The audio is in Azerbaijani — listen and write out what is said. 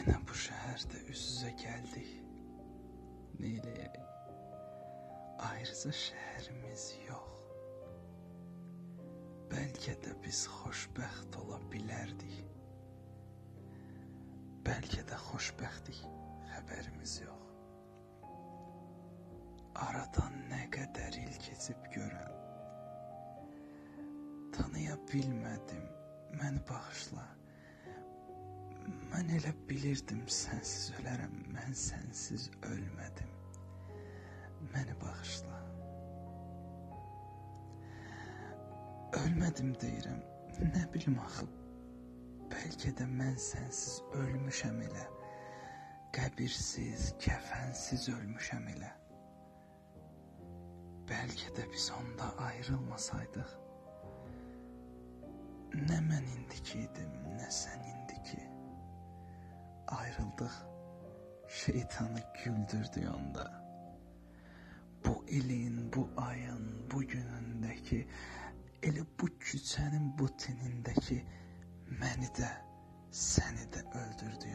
Yenə bu şəhərdə üz-üzə gəldik. Neyləyək? Ayrıca şəhərimiz yox. Bəlkə də biz xoşbəxt ola bilərdik. Bəlkə də xoşbəxtlik, xəbərimiz yox. Aradan nə qədər il keçib görən. Tanıya bilmədim, məni bağışla. Mən elə bilirdim sənsiz ölərəm, mən sənsiz ölmədim. Məni bağışla. Ölmədim deyirəm. Nə bilim axı. Bəlkə də mən sənsiz ölmüşəm elə. Qəbirsiz, kəfənsiz ölmüşəm elə. Bəlkə də biz onda ayrılmasaydıq. Nə mən indiki idim, nə sən indiki. Ayrıldıq. Şeytanı güldürdü onda. Bu ilin, bu ayın, bu günündəki Elə bu küçənin bu tinindəki məni də, səni də öldürdü